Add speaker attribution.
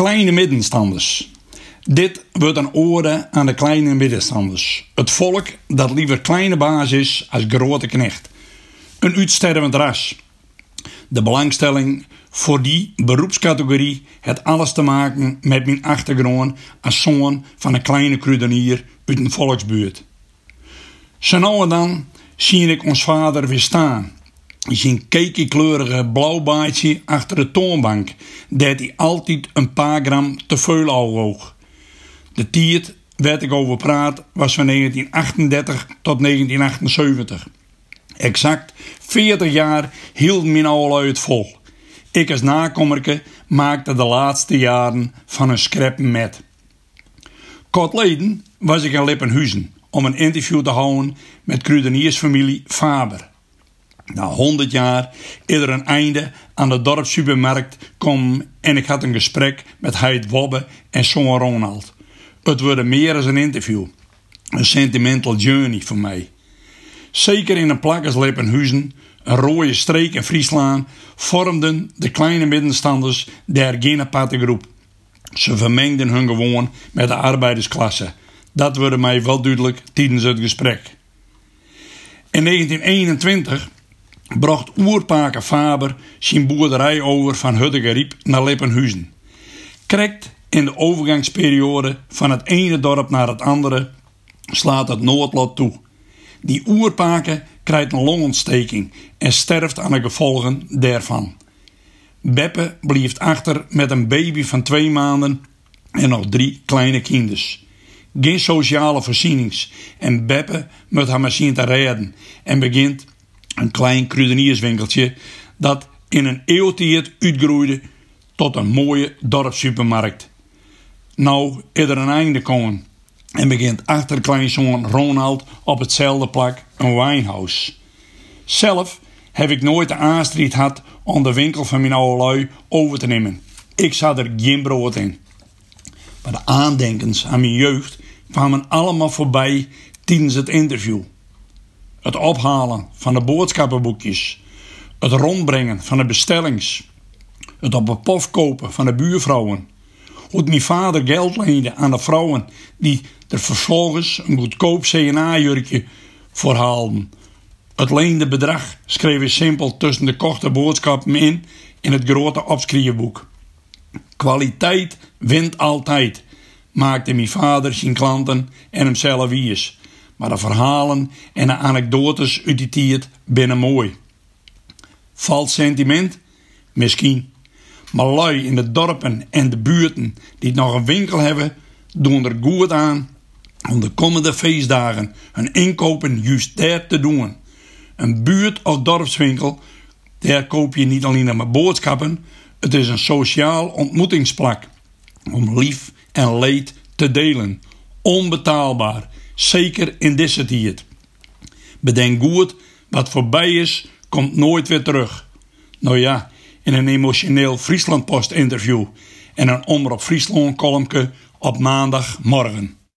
Speaker 1: Kleine middenstanders. Dit wordt een ode aan de kleine middenstanders. Het volk dat liever kleine baas is als grote knecht. Een uitstervend ras. De belangstelling voor die beroepscategorie heeft alles te maken met mijn achtergrond als zoon van een kleine kruidenier uit een volksbuurt. Zo nou dan zie ik ons vader weer staan. Zijn kekekleurige blauwbaardje achter de toonbank, dat hij altijd een paar gram te veel woog. De tijd waar ik over praat was van 1938 tot 1978. Exact 40 jaar hield mijn oude het vol. Ik als nakommerke maakte de laatste jaren van een scrap met. Kort leden was ik in Lippenhuizen om een interview te houden met kruideniersfamilie Faber. Na 100 jaar is er een einde aan de dorpssupermarkt kom en ik had een gesprek met Heid Wobbe en Son Ronald. Het wordt meer dan een interview. Een sentimental journey voor mij. Zeker in een plak als Lippenhuizen, een rode streek in Friesland, vormden de kleine middenstanders der geen aparte groep. Ze vermengden hun gewoon met de arbeidersklasse. Dat wordt mij wel duidelijk tijdens het gesprek. In 1921 bracht oerpaker Faber zijn boerderij over van Huddegeriep naar Lippenhuizen. Krekt in de overgangsperiode van het ene dorp naar het andere slaat het noodlot toe. Die oerpaken krijgt een longontsteking en sterft aan de gevolgen daarvan. Beppe blijft achter met een baby van twee maanden en nog drie kleine kinders. Geen sociale voorzienings en Beppe moet haar machine te redden en begint een klein kruidenierswinkeltje dat in een eeuwtijd uitgroeide tot een mooie dorpssupermarkt. Nou is er een einde komen en begint achter kleinzoon Ronald op hetzelfde plak een wijnhuis. Zelf heb ik nooit de aanstrijd gehad om de winkel van mijn oude lui over te nemen. Ik zat er geen brood in. Maar de aandenkens aan mijn jeugd kwamen allemaal voorbij tijdens het interview. Het ophalen van de boodschappenboekjes. Het rondbrengen van de bestellings. Het op een pof kopen van de buurvrouwen. Hoe mijn vader geld leende aan de vrouwen die er vervolgens een goedkoop CNA-jurkje voor haalden. Het leende bedrag schreef hij simpel tussen de korte boodschappen in in het grote opschrijfboek. Kwaliteit wint altijd, maakte mijn vader zijn klanten en hemzelf wies. Maar de verhalen en de anekdotes uit die tijd binnen mooi. Valt sentiment? Misschien. Maar lui in de dorpen en de buurten die nog een winkel hebben, doen er goed aan om de komende feestdagen hun inkopen juist daar te doen. Een buurt- of dorpswinkel, daar koop je niet alleen maar boodschappen, het is een sociaal ontmoetingsplak om lief en leed te delen. Onbetaalbaar, zeker in deze tijd. Bedenk goed, wat voorbij is, komt nooit weer terug. Nou ja, in een emotioneel Frieslandpost interview en een Omroep Friesland columnke op maandagmorgen.